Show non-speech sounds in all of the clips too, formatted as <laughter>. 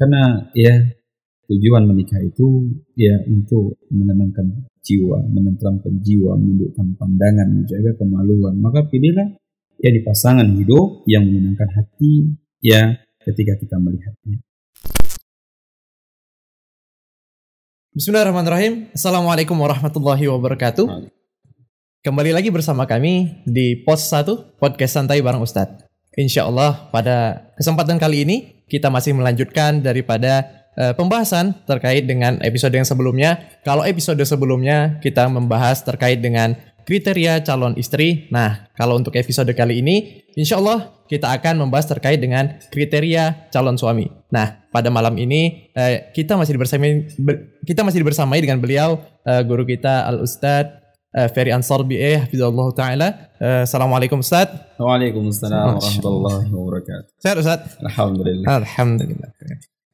karena ya tujuan menikah itu ya untuk menenangkan jiwa, menenteramkan jiwa, menundukkan pandangan, menjaga kemaluan. Maka pilihlah ya di pasangan hidup yang menyenangkan hati ya ketika kita melihatnya. Bismillahirrahmanirrahim. Assalamualaikum warahmatullahi wabarakatuh. Kembali lagi bersama kami di Pos 1 Podcast Santai bareng Ustadz. Insya Allah pada kesempatan kali ini kita masih melanjutkan daripada uh, pembahasan terkait dengan episode yang sebelumnya. Kalau episode sebelumnya kita membahas terkait dengan kriteria calon istri. Nah, kalau untuk episode kali ini, insya Allah kita akan membahas terkait dengan kriteria calon suami. Nah, pada malam ini uh, kita masih bersamai kita masih bersamai dengan beliau uh, guru kita Al Ustadz Ferry Ansar BA Hafizullah Ta'ala. Uh, Assalamualaikum Ustaz. Waalaikumsalam warahmatullahi wabarakatuh. Sehat Ustaz? Alhamdulillah. Alhamdulillah.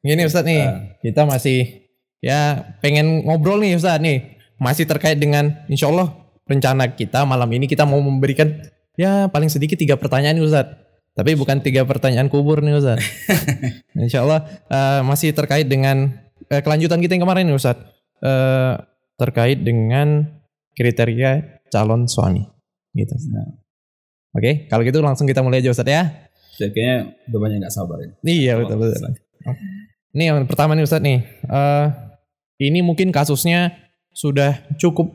Ini Ustaz nih uh. Kita masih Ya pengen ngobrol nih Ustaz nih. Masih terkait dengan Insya Allah rencana kita malam ini. Kita mau memberikan Ya paling sedikit tiga pertanyaan nih Ustaz. Tapi bukan tiga pertanyaan kubur nih Ustaz. <laughs> Insya Allah uh, Masih terkait dengan uh, Kelanjutan kita yang kemarin nih Ustaz. Uh, Terkait dengan kriteria calon suami gitu. Nah. Oke, okay, kalau gitu langsung kita mulai aja Ustaz ya. Jadi kayaknya udah banyak nggak sabar ya. Iya betul betul. Ini yang pertama nih Ustaz nih. Uh, ini mungkin kasusnya sudah cukup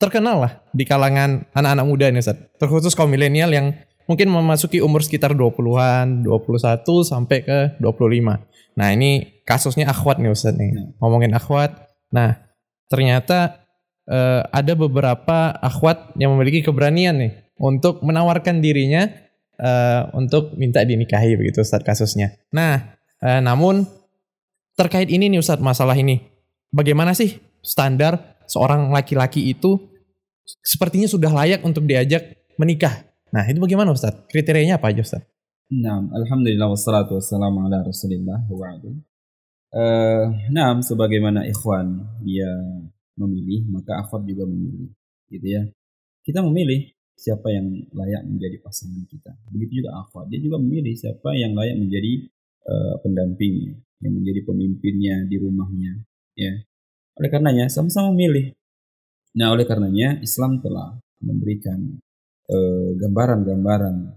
terkenal lah di kalangan anak-anak muda nih Ustaz. Terkhusus kaum milenial yang mungkin memasuki umur sekitar 20-an, 21 sampai ke 25. Nah, ini kasusnya akhwat nih Ustaz nih. Hmm. Ngomongin akhwat. Nah, ternyata uh, ada beberapa akhwat yang memiliki keberanian nih untuk menawarkan dirinya uh, untuk minta dinikahi begitu Ustaz kasusnya. Nah, uh, namun terkait ini nih Ustaz masalah ini. Bagaimana sih standar seorang laki-laki itu sepertinya sudah layak untuk diajak menikah. Nah, itu bagaimana Ustaz? Kriterianya apa aja Ustaz? Nah, alhamdulillah wassalatu wassalamu ala Rasulillah wa Uh, nah, sebagaimana ikhwan dia memilih, maka akhwat juga memilih. Gitu ya. Kita memilih siapa yang layak menjadi pasangan kita. Begitu juga akhwat, dia juga memilih siapa yang layak menjadi uh, pendampingnya, yang menjadi pemimpinnya di rumahnya, ya. Oleh karenanya sama-sama memilih. Nah, oleh karenanya Islam telah memberikan eh, gambaran-gambaran uh,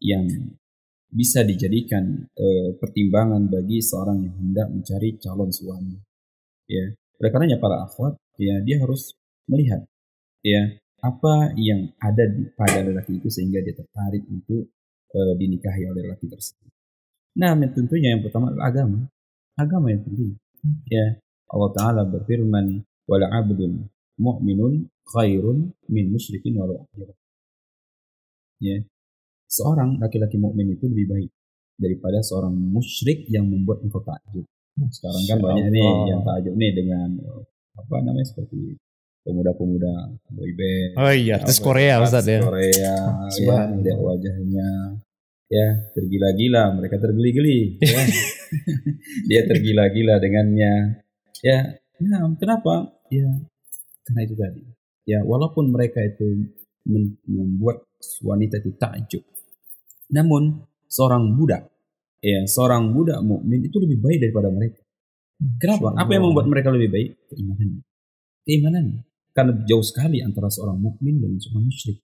yang bisa dijadikan uh, pertimbangan bagi seorang yang hendak mencari calon suami. Ya, oleh karenanya para akhwat ya dia harus melihat ya apa yang ada di pada lelaki itu sehingga dia tertarik untuk uh, dinikahi oleh lelaki tersebut. Nah, tentunya yang pertama adalah agama. Agama yang penting. Ya, Allah Taala berfirman, "Wala 'abdun mu'minun khairun min musyrikin walau Ya. Seorang laki-laki mukmin itu lebih baik daripada seorang musyrik yang membuat engkau takjub. Sekarang kan banyak nih yang takjub nih dengan apa namanya seperti pemuda-pemuda boyband. Oh iya, artis Korea Ustaz ya. Korea ya, lihat wajahnya ya tergila-gila, mereka tergeli-geli ya. <laughs> Dia tergila-gila dengannya. Ya, nah, kenapa? Ya, karena itu tadi. Ya, walaupun mereka itu membuat wanita itu takjub. Namun seorang budak ya, seorang budak mukmin itu lebih baik daripada mereka. Kenapa? Apa yang membuat mereka lebih baik? Keimanannya. Keimanannya. Karena jauh sekali antara seorang mukmin dan seorang musyrik.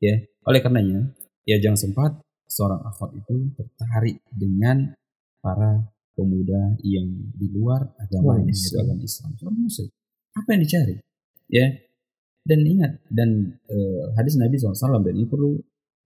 Ya, oleh karenanya, ya jangan sempat seorang akhwat itu tertarik dengan para pemuda yang di luar agama ini, agama Islam, seorang musyrik. Apa yang dicari? Ya, dan ingat dan uh, hadis Nabi SAW dan ini perlu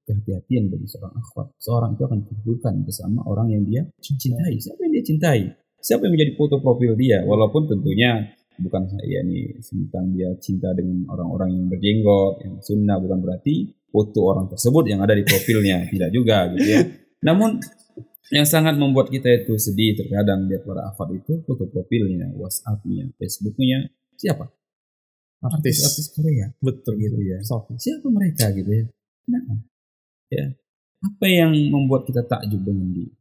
kehati-hatian bagi seorang akhwat. Seorang itu akan dikumpulkan bersama orang yang dia cintai. Siapa yang dia cintai? Siapa yang menjadi foto profil dia? Walaupun tentunya bukan saya nih tentang dia cinta dengan orang-orang yang berjenggot yang sunnah bukan berarti foto orang tersebut yang ada di profilnya. <laughs> Tidak juga gitu ya. Namun yang sangat membuat kita itu sedih terkadang lihat para afat itu foto profilnya WhatsAppnya Facebooknya siapa? Artis. Artis Korea. Betul gitu ya. siapa mereka gitu ya? Nah ya. Apa yang membuat kita takjub dengan dia?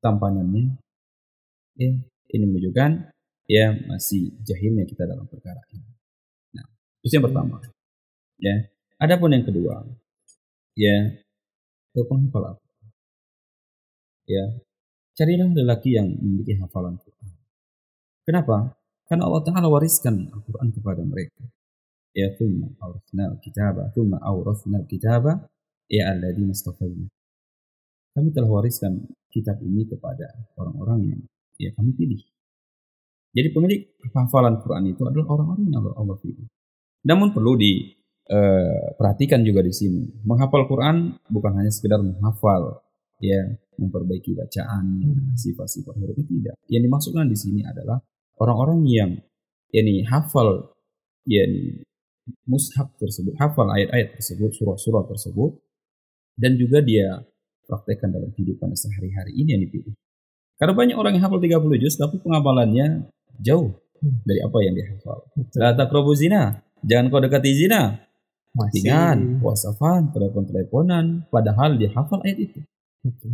Tampanannya ya ini menunjukkan ya masih jahilnya kita dalam perkara ini. Nah, itu yang pertama. Ya. Adapun yang kedua, ya ke penghafal Ya. carilah lelaki yang memiliki hafalan Quran. Kenapa? Karena Allah Ta'ala wariskan Al-Quran kepada mereka. Ya thumma awrasna al-kitaba, thumma awrasna al-kitaba, ya alladina istafayna. Kami telah wariskan kitab ini kepada orang-orang yang ya kami pilih. Jadi pemilik hafalan Quran itu adalah orang-orang yang Allah, pilih. Namun perlu diperhatikan juga di sini. Menghafal Quran bukan hanya sekedar menghafal, ya memperbaiki bacaan, sifat-sifat hurufnya tidak. Yang dimaksudkan di sini adalah orang-orang yang yakni hafal yakni mushaf tersebut, hafal ayat-ayat tersebut, surah-surah tersebut dan juga dia praktekkan dalam kehidupan sehari-hari ini yang dipilih. Karena banyak orang yang hafal 30 juz tapi pengapalannya jauh dari apa yang dihafal. La taqrabu zina. Jangan kau dekati zina. Dengan wasafan, telepon-teleponan, padahal dia hafal ayat itu.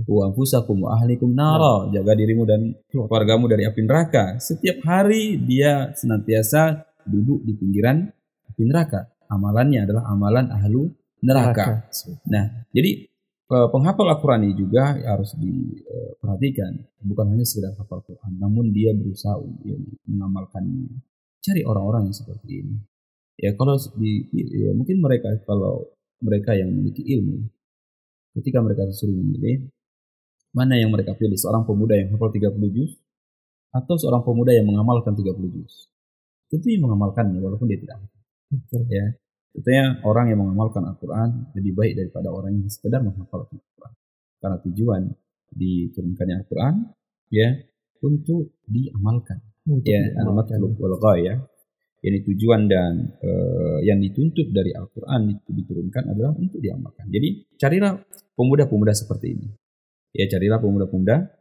Wa anfusakum wa ahlikum nara. Jaga dirimu dan keluargamu dari api neraka. Setiap hari dia senantiasa duduk di pinggiran api neraka. Amalannya adalah amalan ahlu neraka. Nah, jadi penghafal Al-Quran ini juga harus diperhatikan. Bukan hanya sekedar hafal Quran, namun dia berusaha ya, mengamalkannya. Cari orang-orang yang seperti ini. Ya kalau di, ya, mungkin mereka kalau mereka yang memiliki ilmu, ketika mereka disuruh memilih, mana yang mereka pilih? Seorang pemuda yang hafal 30 juz atau seorang pemuda yang mengamalkan 30 juz? Tentu yang mengamalkannya walaupun dia tidak hafal. Ya, tentunya orang yang mengamalkan Al-Quran lebih baik daripada orang yang sekedar menghafal Al-Quran. Karena tujuan diturunkannya Al-Quran ya untuk diamalkan. Untuk ya, al-matlub wal ya ini tujuan dan uh, yang dituntut dari Al-Quran itu diturunkan adalah untuk diamalkan. Jadi carilah pemuda-pemuda seperti ini. Ya carilah pemuda-pemuda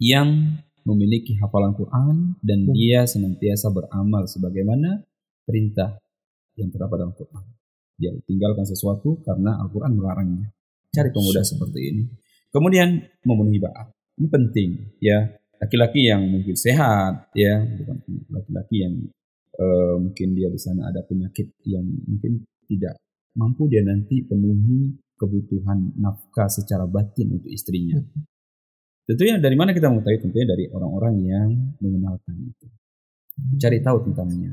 yang memiliki hafalan Quran dan hmm. dia senantiasa beramal sebagaimana perintah yang terdapat dalam Quran. Dia tinggalkan sesuatu karena Al-Quran melarangnya. Cari pemuda seperti ini. Kemudian memenuhi ba'at. Ini penting ya. Laki-laki yang mungkin sehat ya, bukan laki-laki yang uh, mungkin dia di sana ada penyakit yang mungkin tidak mampu dia nanti penuhi kebutuhan nafkah secara batin untuk istrinya. Hmm. Tentunya dari mana kita mengetahui? Tentunya dari orang-orang yang mengenalkan itu. Cari tahu tentangnya.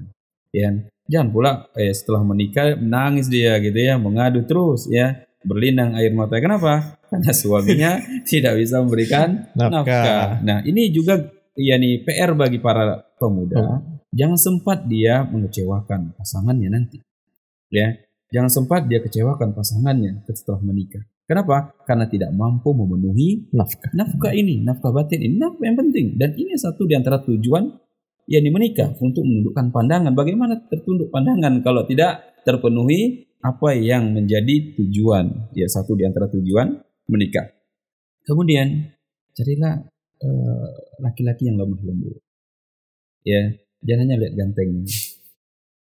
Ya, jangan pula eh, setelah menikah menangis dia gitu ya, mengadu terus ya, berlinang air mata. Kenapa? Karena <laughs> suaminya tidak bisa memberikan nafkah. nafkah. Nah, ini juga ya nih PR bagi para pemuda. Hmm jangan sempat dia mengecewakan pasangannya nanti. Ya, jangan sempat dia kecewakan pasangannya setelah menikah. Kenapa? Karena tidak mampu memenuhi nafkah. Nafkah ini, nafkah batin ini, nafkah yang penting. Dan ini satu di antara tujuan yang menikah untuk menundukkan pandangan. Bagaimana tertunduk pandangan kalau tidak terpenuhi apa yang menjadi tujuan? Ya satu di antara tujuan menikah. Kemudian carilah eh, laki-laki uh, yang lemah lembut. Ya, Jangan hanya lihat ganteng.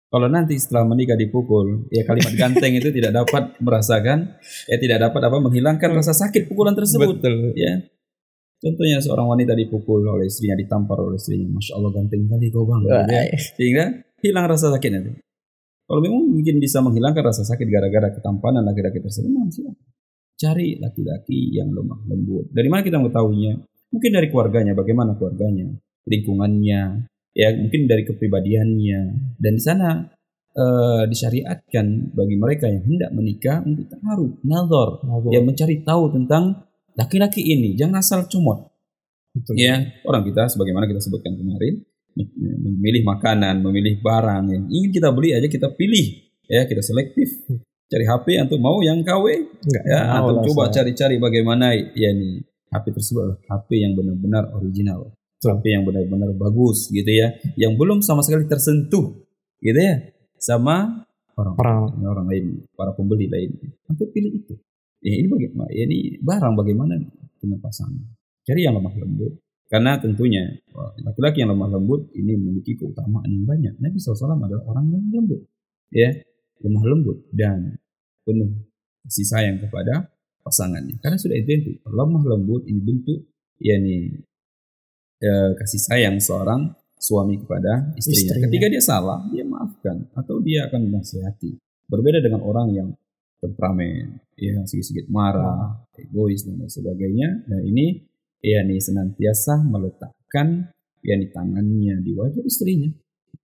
Kalau nanti setelah menikah dipukul, ya kalimat ganteng itu tidak dapat merasakan, ya tidak dapat apa menghilangkan rasa sakit pukulan tersebut. Betul. Ya. Contohnya seorang wanita dipukul oleh istrinya, ditampar oleh istrinya, masya Allah ganteng kali kau bang, gitu ya. sehingga hilang rasa sakitnya. Kalau memang mungkin bisa menghilangkan rasa sakit gara-gara ketampanan laki-laki tersebut, silakan. Cari laki-laki yang lemah lembut. Dari mana kita mengetahuinya? Mungkin dari keluarganya, bagaimana keluarganya, lingkungannya, ya mungkin dari kepribadiannya dan di sana uh, disyariatkan bagi mereka yang hendak menikah untuk taruh nazar yang mencari tahu tentang laki-laki ini jangan asal comot. Betul. ya orang kita sebagaimana kita sebutkan kemarin memilih makanan memilih barang yang ingin kita beli aja kita pilih. Ya kita selektif. Cari HP untuk mau yang KW enggak ya atau coba cari-cari bagaimana ya nih HP tersebut HP yang benar-benar original. Sampai yang benar-benar bagus gitu ya yang belum sama sekali tersentuh gitu ya sama orang orang, orang lain para pembeli lain. Untuk pilih itu ya ini bagaimana ya ini barang bagaimana dengan pasangan cari yang lemah lembut karena tentunya laki-laki yang lemah lembut ini memiliki keutamaan yang banyak Nabi SAW adalah orang yang lembut ya lemah lembut dan penuh kasih sayang kepada pasangannya karena sudah identik lemah lembut ini bentuk yakni eh, kasih sayang seorang suami kepada istrinya. istrinya. Ketika dia salah, dia maafkan atau dia akan menasihati. Berbeda dengan orang yang temperamen, ya sedikit-sedikit marah, egois dan lain sebagainya. Nah ini yakni senantiasa meletakkan yakni tangannya di wajah istrinya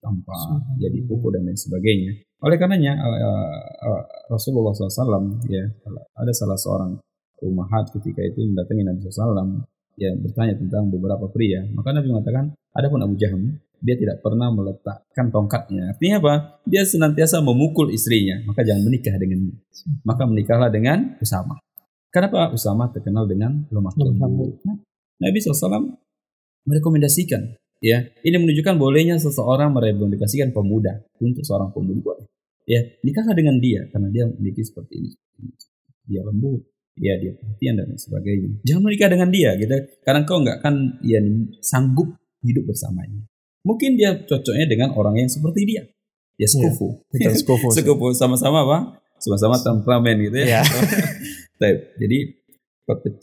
tanpa jadi pukul dan lain sebagainya. Oleh karenanya uh, uh, Rasulullah SAW ya ada salah seorang umahat ketika itu mendatangi Nabi SAW ya bertanya tentang beberapa pria. Maka Nabi mengatakan, ada pun Abu Jaham dia tidak pernah meletakkan tongkatnya. Artinya apa? Dia senantiasa memukul istrinya. Maka jangan menikah dengannya. Maka menikahlah dengan Usama. Kenapa Usama terkenal dengan lemah lembut? Nabi SAW merekomendasikan ya ini menunjukkan bolehnya seseorang merekomendasikan pemuda untuk seorang pemuda boleh ya nikahlah dengan dia karena dia memiliki seperti ini dia lembut ya dia perhatian dan sebagainya jangan menikah dengan dia gitu karena kau nggak akan ya sanggup hidup bersamanya mungkin dia cocoknya dengan orang yang seperti dia ya sekufu ya, sekufu <laughs> sekufu sama-sama apa sama-sama temperamen gitu ya, <laughs> ya. jadi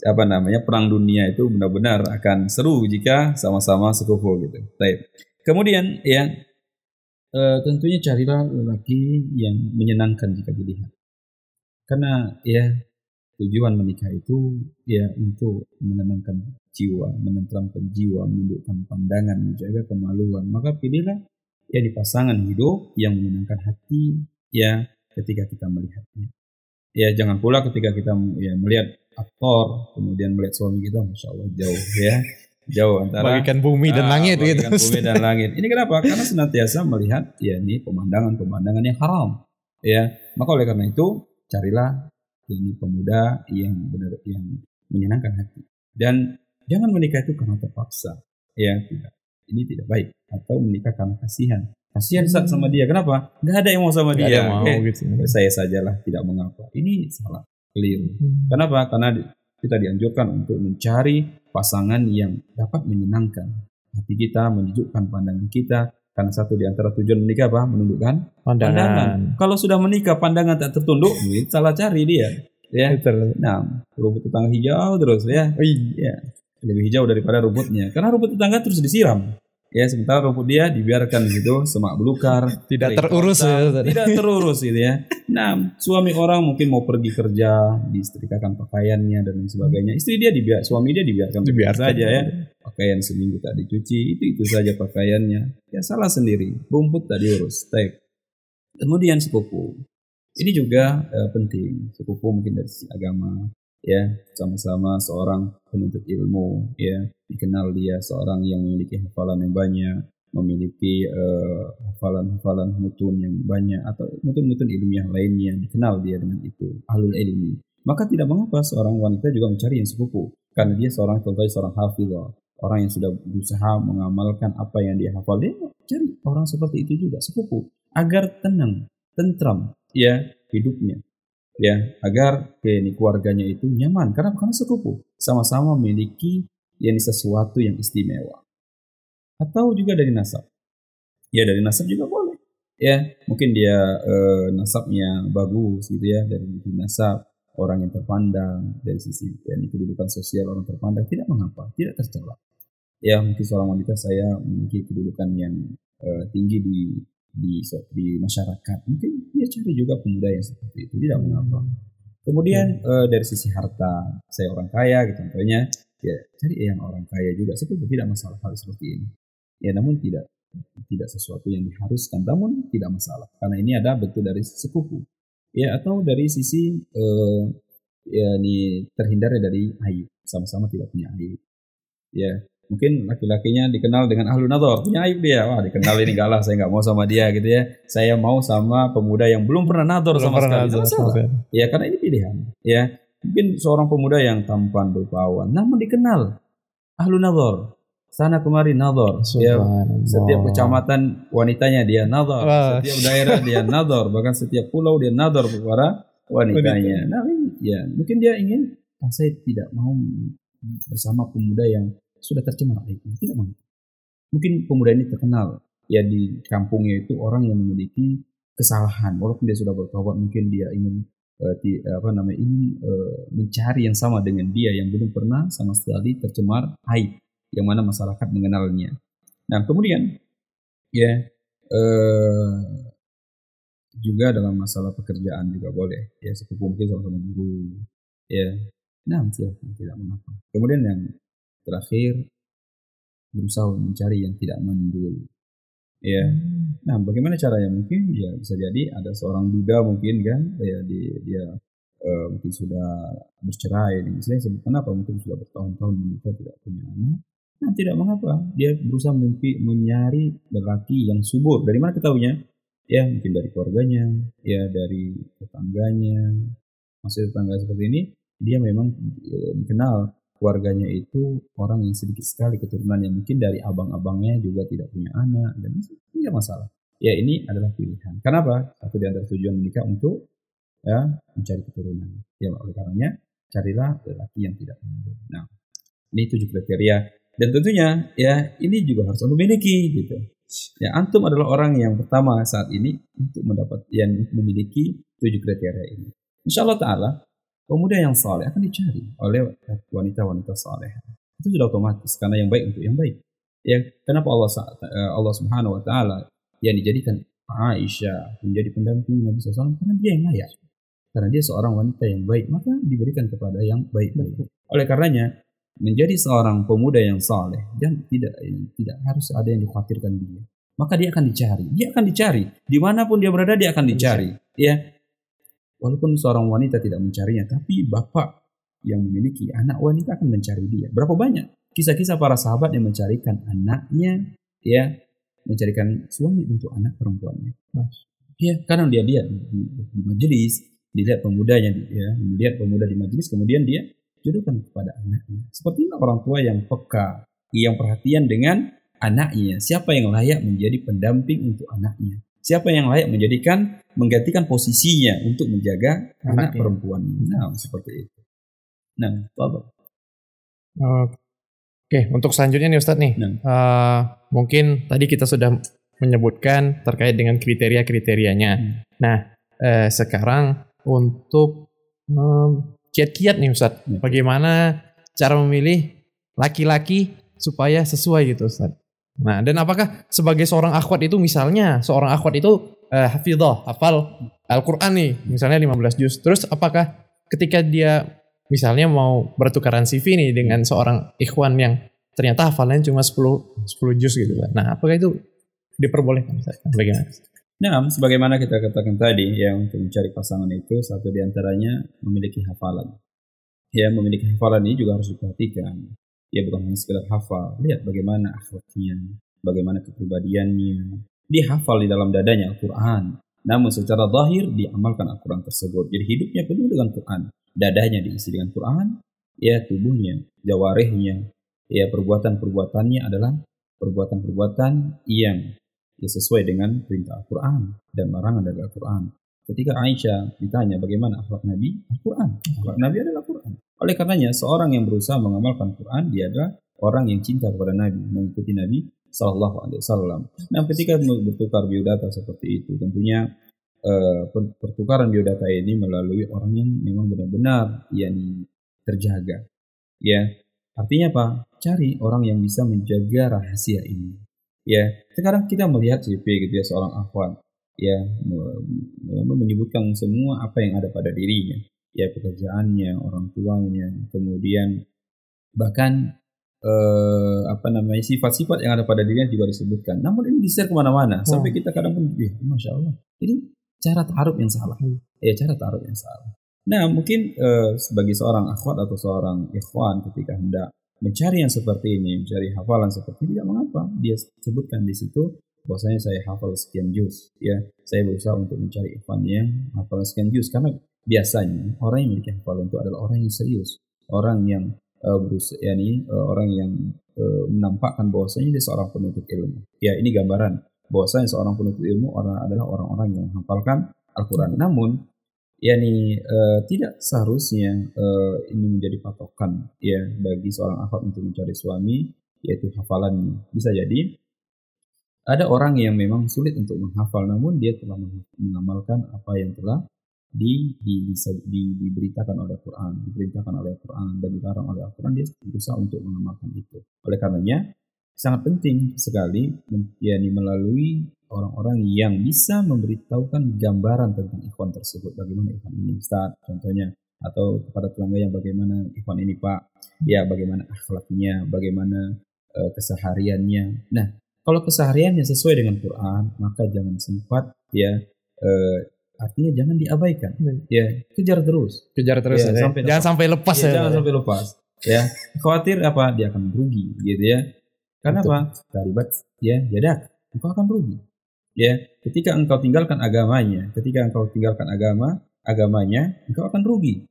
apa namanya perang dunia itu benar-benar akan seru jika sama-sama sekufu gitu. Baik. Kemudian ya e, tentunya carilah lelaki yang menyenangkan jika dilihat. Karena ya tujuan menikah itu ya untuk menenangkan jiwa, menenteramkan jiwa, menundukkan pandangan, menjaga kemaluan. Maka pilihlah ya di pasangan hidup yang menyenangkan hati ya ketika kita melihatnya. Ya jangan pula ketika kita ya melihat aktor kemudian melihat suami kita masya Allah jauh ya. Jauh antara bagikan bumi dan uh, langit gitu. bumi dan langit. Ini kenapa? Karena senantiasa melihat ya ini pemandangan-pemandangan yang haram ya. Maka oleh karena itu carilah ini pemuda yang benar yang menyenangkan hati. Dan jangan menikah itu karena terpaksa ya tidak ini tidak baik atau menikah karena kasihan kasihan saat sama dia kenapa nggak ada yang mau sama Gak dia mau, eh, gitu. saya sajalah tidak mengapa ini salah keliru. Hmm. Kenapa? Karena kita dianjurkan untuk mencari pasangan yang dapat menyenangkan hati kita, menyejukkan pandangan kita. Karena satu di antara tujuan menikah apa? Menundukkan pandangan. pandangan. Kalau sudah menikah pandangan tak tertunduk, salah cari dia. Ya. Nah, rumput tetangga hijau terus ya. Oh iya. Lebih hijau daripada rumputnya. Karena rumput tetangga terus disiram. Ya, sementara rumput dia dibiarkan gitu, semak belukar, <laughs> tidak terurus ya, tidak terurus gitu ya. Nah, suami orang mungkin mau pergi kerja, disetrikakan pakaiannya dan lain sebagainya. Istri dia dibiar, suami dia dibiarkan, dibiarkan saja ya. Pakaian seminggu tak dicuci, itu itu saja pakaiannya. Ya salah sendiri, rumput tak diurus, tek. Kemudian sepupu. Ini juga eh, penting, sepupu mungkin dari sisi agama, ya sama-sama seorang penuntut ilmu ya. Dikenal dia seorang yang memiliki hafalan yang banyak memiliki uh, hafalan-hafalan mutun yang banyak atau mutun-mutun ilmiah lainnya. Dikenal dia dengan itu ahlul ilmi. Maka tidak mengapa seorang wanita juga mencari yang sepupu karena dia seorang contohnya seorang hafizah orang yang sudah berusaha mengamalkan apa yang dia hafal. Dia cari orang seperti itu juga sepupu agar tenang tentram ya hidupnya ya agar ini keluarganya itu nyaman. Karena karena sepupu. Sama-sama memiliki yang sesuatu yang istimewa. Atau juga dari nasab. Ya dari nasab juga boleh. Ya mungkin dia eh, nasabnya bagus gitu ya dari nasab orang yang terpandang dari sisi ya, kedudukan sosial orang terpandang tidak mengapa tidak tercela. Ya mungkin seorang wanita saya memiliki kedudukan yang eh, tinggi di di di masyarakat. Mungkin dia cari juga pemuda yang seperti itu tidak mengapa. Kemudian hmm. uh, dari sisi harta saya orang kaya gitu contohnya ya cari yang orang kaya juga seperti tidak masalah hal seperti ini. Ya namun tidak tidak sesuatu yang diharuskan namun tidak masalah karena ini ada betul dari sepupu ya atau dari sisi uh, ya ini terhindar dari aib sama-sama tidak punya aib. Ya mungkin laki-lakinya dikenal dengan ahlu nador punya aib dia. Wah dikenal ini galah saya nggak mau sama dia gitu ya. Saya mau sama pemuda yang belum pernah nador sama pernah sekali. sama ya karena ini pilihan ya. Mungkin seorang pemuda yang tampan berpawan namun dikenal ahlu nador sana kemari nador ya. Setiap kecamatan wanitanya dia nador setiap daerah dia nador bahkan setiap pulau dia nador para wanitanya. Nah ini ya. Mungkin dia ingin ah, saya tidak mau bersama pemuda yang sudah tercemar aibnya. Tidak mau. Mungkin pemuda ini terkenal ya di kampungnya itu orang yang memiliki kesalahan walaupun dia sudah bertobat mungkin dia ingin uh, di, apa namanya ingin uh, mencari yang sama dengan dia yang belum pernah sama sekali tercemar aib yang mana masyarakat mengenalnya. Nah kemudian ya uh, juga dalam masalah pekerjaan juga boleh ya sepupu mungkin sama-sama guru ya nah silakan tidak mengapa kemudian yang terakhir berusaha mencari yang tidak mandul. Ya. Nah, bagaimana caranya? Mungkin ya bisa jadi ada seorang duda mungkin kan, ya di, dia uh, mungkin sudah bercerai. Misalnya kenapa mungkin sudah bertahun-tahun menikah tidak punya anak. Nah, tidak mengapa. Dia berusaha mimpi mencari lelaki yang subur. Dari mana ketahuinya? Ya, mungkin dari keluarganya, ya dari tetangganya. Masih tetangga seperti ini, dia memang e, dikenal keluarganya itu orang yang sedikit sekali keturunan yang mungkin dari abang-abangnya juga tidak punya anak dan tidak masalah. Ya ini adalah pilihan. Kenapa? Satu di antara tujuan menikah untuk ya mencari keturunan. Ya oleh karenanya carilah lelaki yang tidak mengandung. Nah ini tujuh kriteria dan tentunya ya ini juga harus memiliki gitu. Ya antum adalah orang yang pertama saat ini untuk mendapat yang memiliki tujuh kriteria ini. Insya Allah Taala pemuda yang saleh akan dicari oleh wanita-wanita saleh. Itu sudah otomatis karena yang baik untuk yang baik. Ya, kenapa Allah eh, Allah Subhanahu wa taala yang dijadikan Aisyah menjadi pendamping Nabi SAW karena dia yang layak. Karena dia seorang wanita yang baik, maka diberikan kepada yang baik-baik. Oleh karenanya, menjadi seorang pemuda yang saleh dan tidak tidak harus ada yang dikhawatirkan dia. Maka dia akan dicari. Dia akan dicari. Di mana pun dia berada, dia akan dicari. Ya, Walaupun seorang wanita tidak mencarinya, tapi bapak yang memiliki anak wanita akan mencari dia. Berapa banyak kisah-kisah para sahabat yang mencarikan anaknya, ya, mencarikan suami untuk anak perempuannya. Ya, karena dia lihat di, di, majelis, dilihat pemudanya, ya, melihat pemuda di majelis, kemudian dia jodohkan kepada anaknya. Seperti orang tua yang peka, yang perhatian dengan anaknya. Siapa yang layak menjadi pendamping untuk anaknya? Siapa yang layak menjadikan menggantikan posisinya untuk menjaga anak, anak perempuan? Nah, seperti itu. Nah, Bapak. Oke, untuk selanjutnya nih Ustadz nih. Nah. Uh, mungkin tadi kita sudah menyebutkan terkait dengan kriteria-kriterianya. Hmm. Nah, uh, sekarang untuk um, kiat-kiat nih Ustadz, ya. bagaimana cara memilih laki-laki supaya sesuai gitu Ustadz? Nah, dan apakah sebagai seorang akhwat itu misalnya seorang akhwat itu uh, hafidhah, hafal Al-Qur'an nih, misalnya 15 juz. Terus apakah ketika dia misalnya mau bertukaran CV nih dengan seorang ikhwan yang ternyata hafalannya cuma 10 10 juz gitu. Nah, apakah itu diperbolehkan Bagaimana? Nah, sebagaimana kita katakan tadi, ya untuk mencari pasangan itu satu di antaranya memiliki hafalan. Ya, memiliki hafalan ini juga harus diperhatikan ya bukan hanya sekedar hafal. Lihat bagaimana akhlaknya bagaimana kepribadiannya. Dia hafal di dalam dadanya Al-Quran. Namun secara zahir diamalkan Al-Quran tersebut. Jadi hidupnya penuh dengan Quran. Dadanya diisi dengan Quran. Ya tubuhnya jawarihnya. Ya perbuatan-perbuatannya adalah perbuatan-perbuatan yang ya sesuai dengan perintah Al-Quran dan larangan dari Al-Quran. Ketika Aisyah ditanya bagaimana akhlak Nabi Al-Quran. Akhlak Nabi adalah Al-Quran oleh karenanya, seorang yang berusaha mengamalkan Quran, dia adalah orang yang cinta kepada Nabi, mengikuti Nabi Sallallahu Alaihi Wasallam. Nah, ketika bertukar biodata seperti itu, tentunya uh, pertukaran biodata ini melalui orang yang memang benar-benar yang terjaga. Ya, artinya apa? Cari orang yang bisa menjaga rahasia ini. Ya, sekarang kita melihat CP gitu ya seorang akhwat ya menyebutkan semua apa yang ada pada dirinya ya pekerjaannya, orang tuanya, kemudian bahkan eh, apa namanya sifat-sifat yang ada pada dirinya juga disebutkan. Namun ini di-share ke mana-mana oh. sampai kita kadang pun, ya, masya Allah, ini cara taruh yang salah. Hmm. Ya cara taruh yang salah. Nah mungkin eh, sebagai seorang akhwat atau seorang ikhwan ketika hendak mencari yang seperti ini, mencari hafalan seperti ini, tidak mengapa dia sebutkan di situ bahwasanya saya hafal sekian juz ya saya berusaha untuk mencari ikhwan yang hafal sekian juz karena biasanya orang yang memiliki hafalan itu adalah orang yang serius, orang yang uh, berusaha, yakni uh, orang yang uh, menampakkan bahwasanya dia seorang penuntut ilmu. Ya, ini gambaran bahwasanya seorang penuntut ilmu orang adalah orang-orang yang menghafalkan Al-Qur'an. Namun yakni uh, tidak seharusnya uh, ini menjadi patokan ya bagi seorang akhwat untuk mencari suami yaitu hafalannya. Bisa jadi ada orang yang memang sulit untuk menghafal namun dia telah mengamalkan apa yang telah di, di, di, diberitakan oleh Al-Quran, diperintahkan oleh Al-Quran dan dilarang oleh Al-Quran, dia berusaha untuk mengamalkan itu. Oleh karenanya, sangat penting sekali yakni melalui orang-orang yang bisa memberitahukan gambaran tentang ikhwan tersebut. Bagaimana ikhwan ini Ustaz? Contohnya, atau kepada tetangga yang bagaimana ikhwan ini Pak, ya bagaimana akhlaknya, bagaimana uh, kesehariannya. Nah, kalau kesehariannya sesuai dengan Quran, maka jangan sempat ya uh, artinya jangan diabaikan. Ya, kejar terus. Kejar terus Ya, ya. sampai jangan lepas. sampai lepas Ya, ya. jangan sampai lepas. Ya, khawatir apa dia akan rugi gitu ya. Karena Betul. apa? Taribat ya jadak. Engkau akan rugi. Ya, ketika engkau tinggalkan agamanya, ketika engkau tinggalkan agama, agamanya, engkau akan rugi.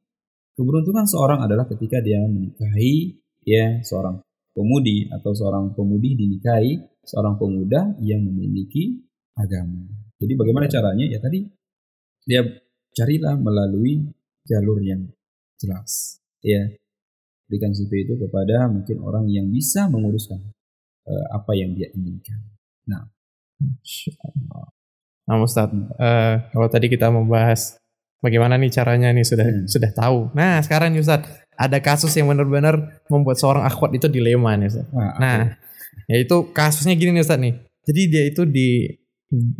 Keberuntungan seorang adalah ketika dia menikahi ya seorang pemudi atau seorang pemudi dinikahi seorang pemuda yang memiliki agama. Jadi bagaimana caranya? Ya tadi dia carilah melalui jalur yang jelas. Ya, berikan CV itu kepada mungkin orang yang bisa menguruskan eh, apa yang dia inginkan. Insyaallah. Nah Ustaz, eh, kalau tadi kita membahas bagaimana nih caranya nih sudah Hmm. sudah tahu. Nah sekarang nih Ustaz, ada kasus yang benar-benar membuat seorang akhwat itu dilema nih Ustaz. Nah, Nah, yaitu kasusnya gini nih Ustaz nih. Jadi dia itu di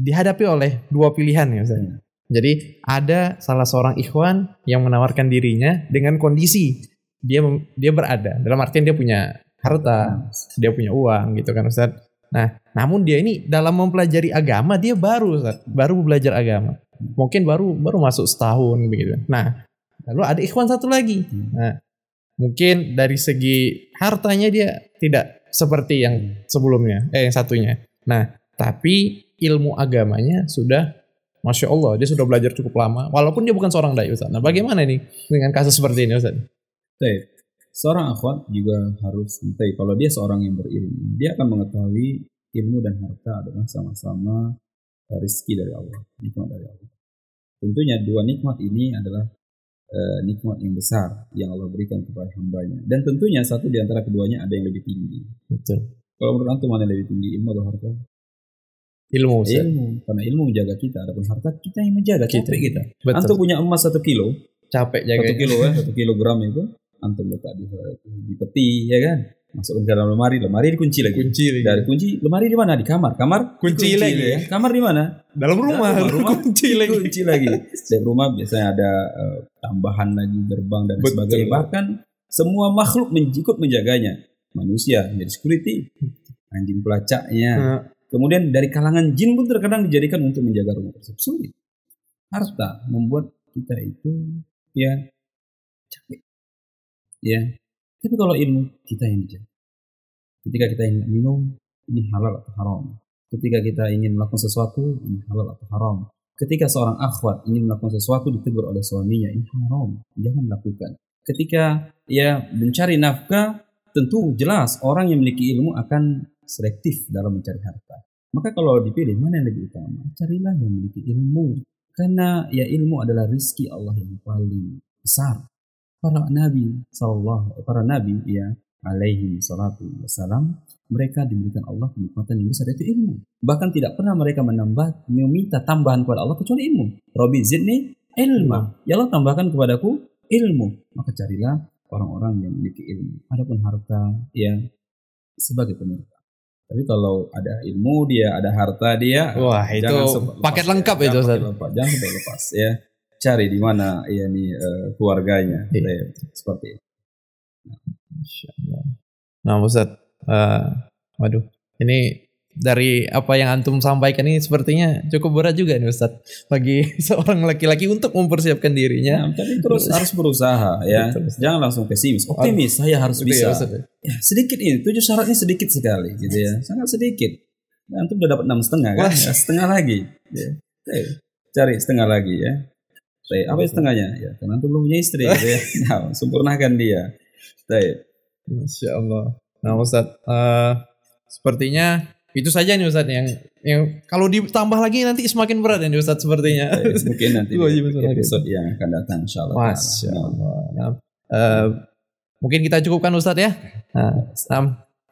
dihadapi oleh dua pilihan nih Ustaz. Hmm. Jadi ada salah seorang ikhwan yang menawarkan dirinya dengan kondisi dia dia berada dalam artian dia punya harta, dia punya uang gitu kan Ustaz. Nah, namun dia ini dalam mempelajari agama dia baru Ustaz, baru belajar agama. Mungkin baru baru masuk setahun begitu. Nah, lalu ada ikhwan satu lagi. Nah, mungkin dari segi hartanya dia tidak seperti yang sebelumnya, eh yang satunya. Nah, tapi ilmu agamanya sudah Masya Allah, dia sudah belajar cukup lama, walaupun dia bukan seorang dai Ustaz. Nah, bagaimana nih dengan kasus seperti ini Ustaz? Baik. Seorang akhwat juga harus mengerti kalau dia seorang yang berilmu, dia akan mengetahui ilmu dan harta adalah sama-sama eh, rezeki dari Allah, nikmat dari Allah. Tentunya dua nikmat ini adalah eh, nikmat yang besar yang Allah berikan kepada hambanya. Dan tentunya satu di antara keduanya ada yang lebih tinggi. Betul. Kalau menurut antum mana yang lebih tinggi, ilmu atau harta? Ilmu Ustaz. Ilmu, karena ilmu menjaga kita. Adapun harta kita yang menjaga, Kita. capek kita. Betul. Antum punya emas satu kilo, capek satu jaga kilo ya, <laughs> satu kilogram itu antum letak di, di peti ya kan, masukkan ke dalam lemari, lemari dikunci lagi. kunci Dari kunci, lemari di mana? Di kamar. Kamar Kunci dikunci lagi. ya. Kamar di mana? dalam rumah, Dalam rumah, <laughs> kunci lagi. Kunci lagi. Setiap rumah biasanya ada eh, tambahan lagi gerbang dan Betul. sebagainya. Bahkan semua makhluk men- ikut menjaganya. Manusia menjadi security, anjing pelacaknya. Nah, Kemudian dari kalangan jin pun terkadang dijadikan untuk menjaga rumah tersebut. Sulit. Harta membuat kita itu ya capek. Ya. Tapi kalau ilmu kita yang dijaga. Ketika kita ingin minum, ini halal atau haram. Ketika kita ingin melakukan sesuatu, ini halal atau haram. Ketika seorang akhwat ingin melakukan sesuatu ditegur oleh suaminya, ini haram, jangan lakukan. Ketika ia mencari nafkah, tentu jelas orang yang memiliki ilmu akan selektif dalam mencari harta. Maka kalau dipilih mana yang lebih utama, carilah yang memiliki ilmu. Karena ya ilmu adalah rizki Allah yang paling besar. Para nabi sallallahu para nabi ya alaihi salatu wassalam mereka diberikan Allah kenikmatan yang besar yaitu ilmu. Bahkan tidak pernah mereka menambah meminta tambahan kepada Allah kecuali ilmu. Robi zidni ilma. Ya Allah tambahkan kepadaku ilmu. Maka carilah orang-orang yang memiliki ilmu. Adapun harta ya sebagai penyerta. Tapi kalau ada ilmu dia, ada harta dia, Wah, itu lepas paket ya. lengkap itu, Jangan Ustaz. pakai lepas, jangan sampai lepas ya. Cari di mana ya nih eh, keluarganya. Ya, seperti itu. Nah Ustaz, eh, waduh, ini dari apa yang antum sampaikan ini sepertinya cukup berat juga nih Ustaz bagi <laughs> seorang laki-laki untuk mempersiapkan dirinya. Ya, tapi terus harus berusaha ya. Betul. Jangan langsung pesimis. Optimis, saya harus ya, bisa. Ustaz. Ya, sedikit ini, tujuh syaratnya sedikit sekali gitu ya. Sangat sedikit. Nah, antum udah dapat enam setengah kan? Ya, setengah lagi. Ya. Cari setengah lagi ya. Baik, apa setengahnya? Ya, karena antum belum punya istri gitu ya. <laughs> Nah, sempurnakan dia. Baik. Masya Allah. Nah Ustaz, eh, sepertinya itu saja nih Ustaz yang yang kalau ditambah lagi nanti semakin berat ya nih Ustaz sepertinya. Baik, Mungkin nanti <laughs> episode yang akan datang insyaallah. Masya Nah, Allah. Nah, eh, mungkin kita cukupkan Ustadz ya. Nah, nah,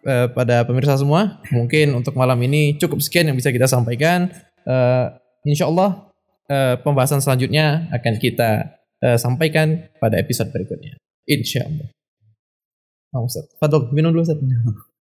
eh, pada pemirsa semua, mungkin untuk malam ini cukup sekian yang bisa kita sampaikan. Eh, insya Allah eh, pembahasan selanjutnya akan kita eh, sampaikan pada episode berikutnya. Insya Allah. Nah, Ustadz, Fadol, minum dulu Ustadz. <laughs>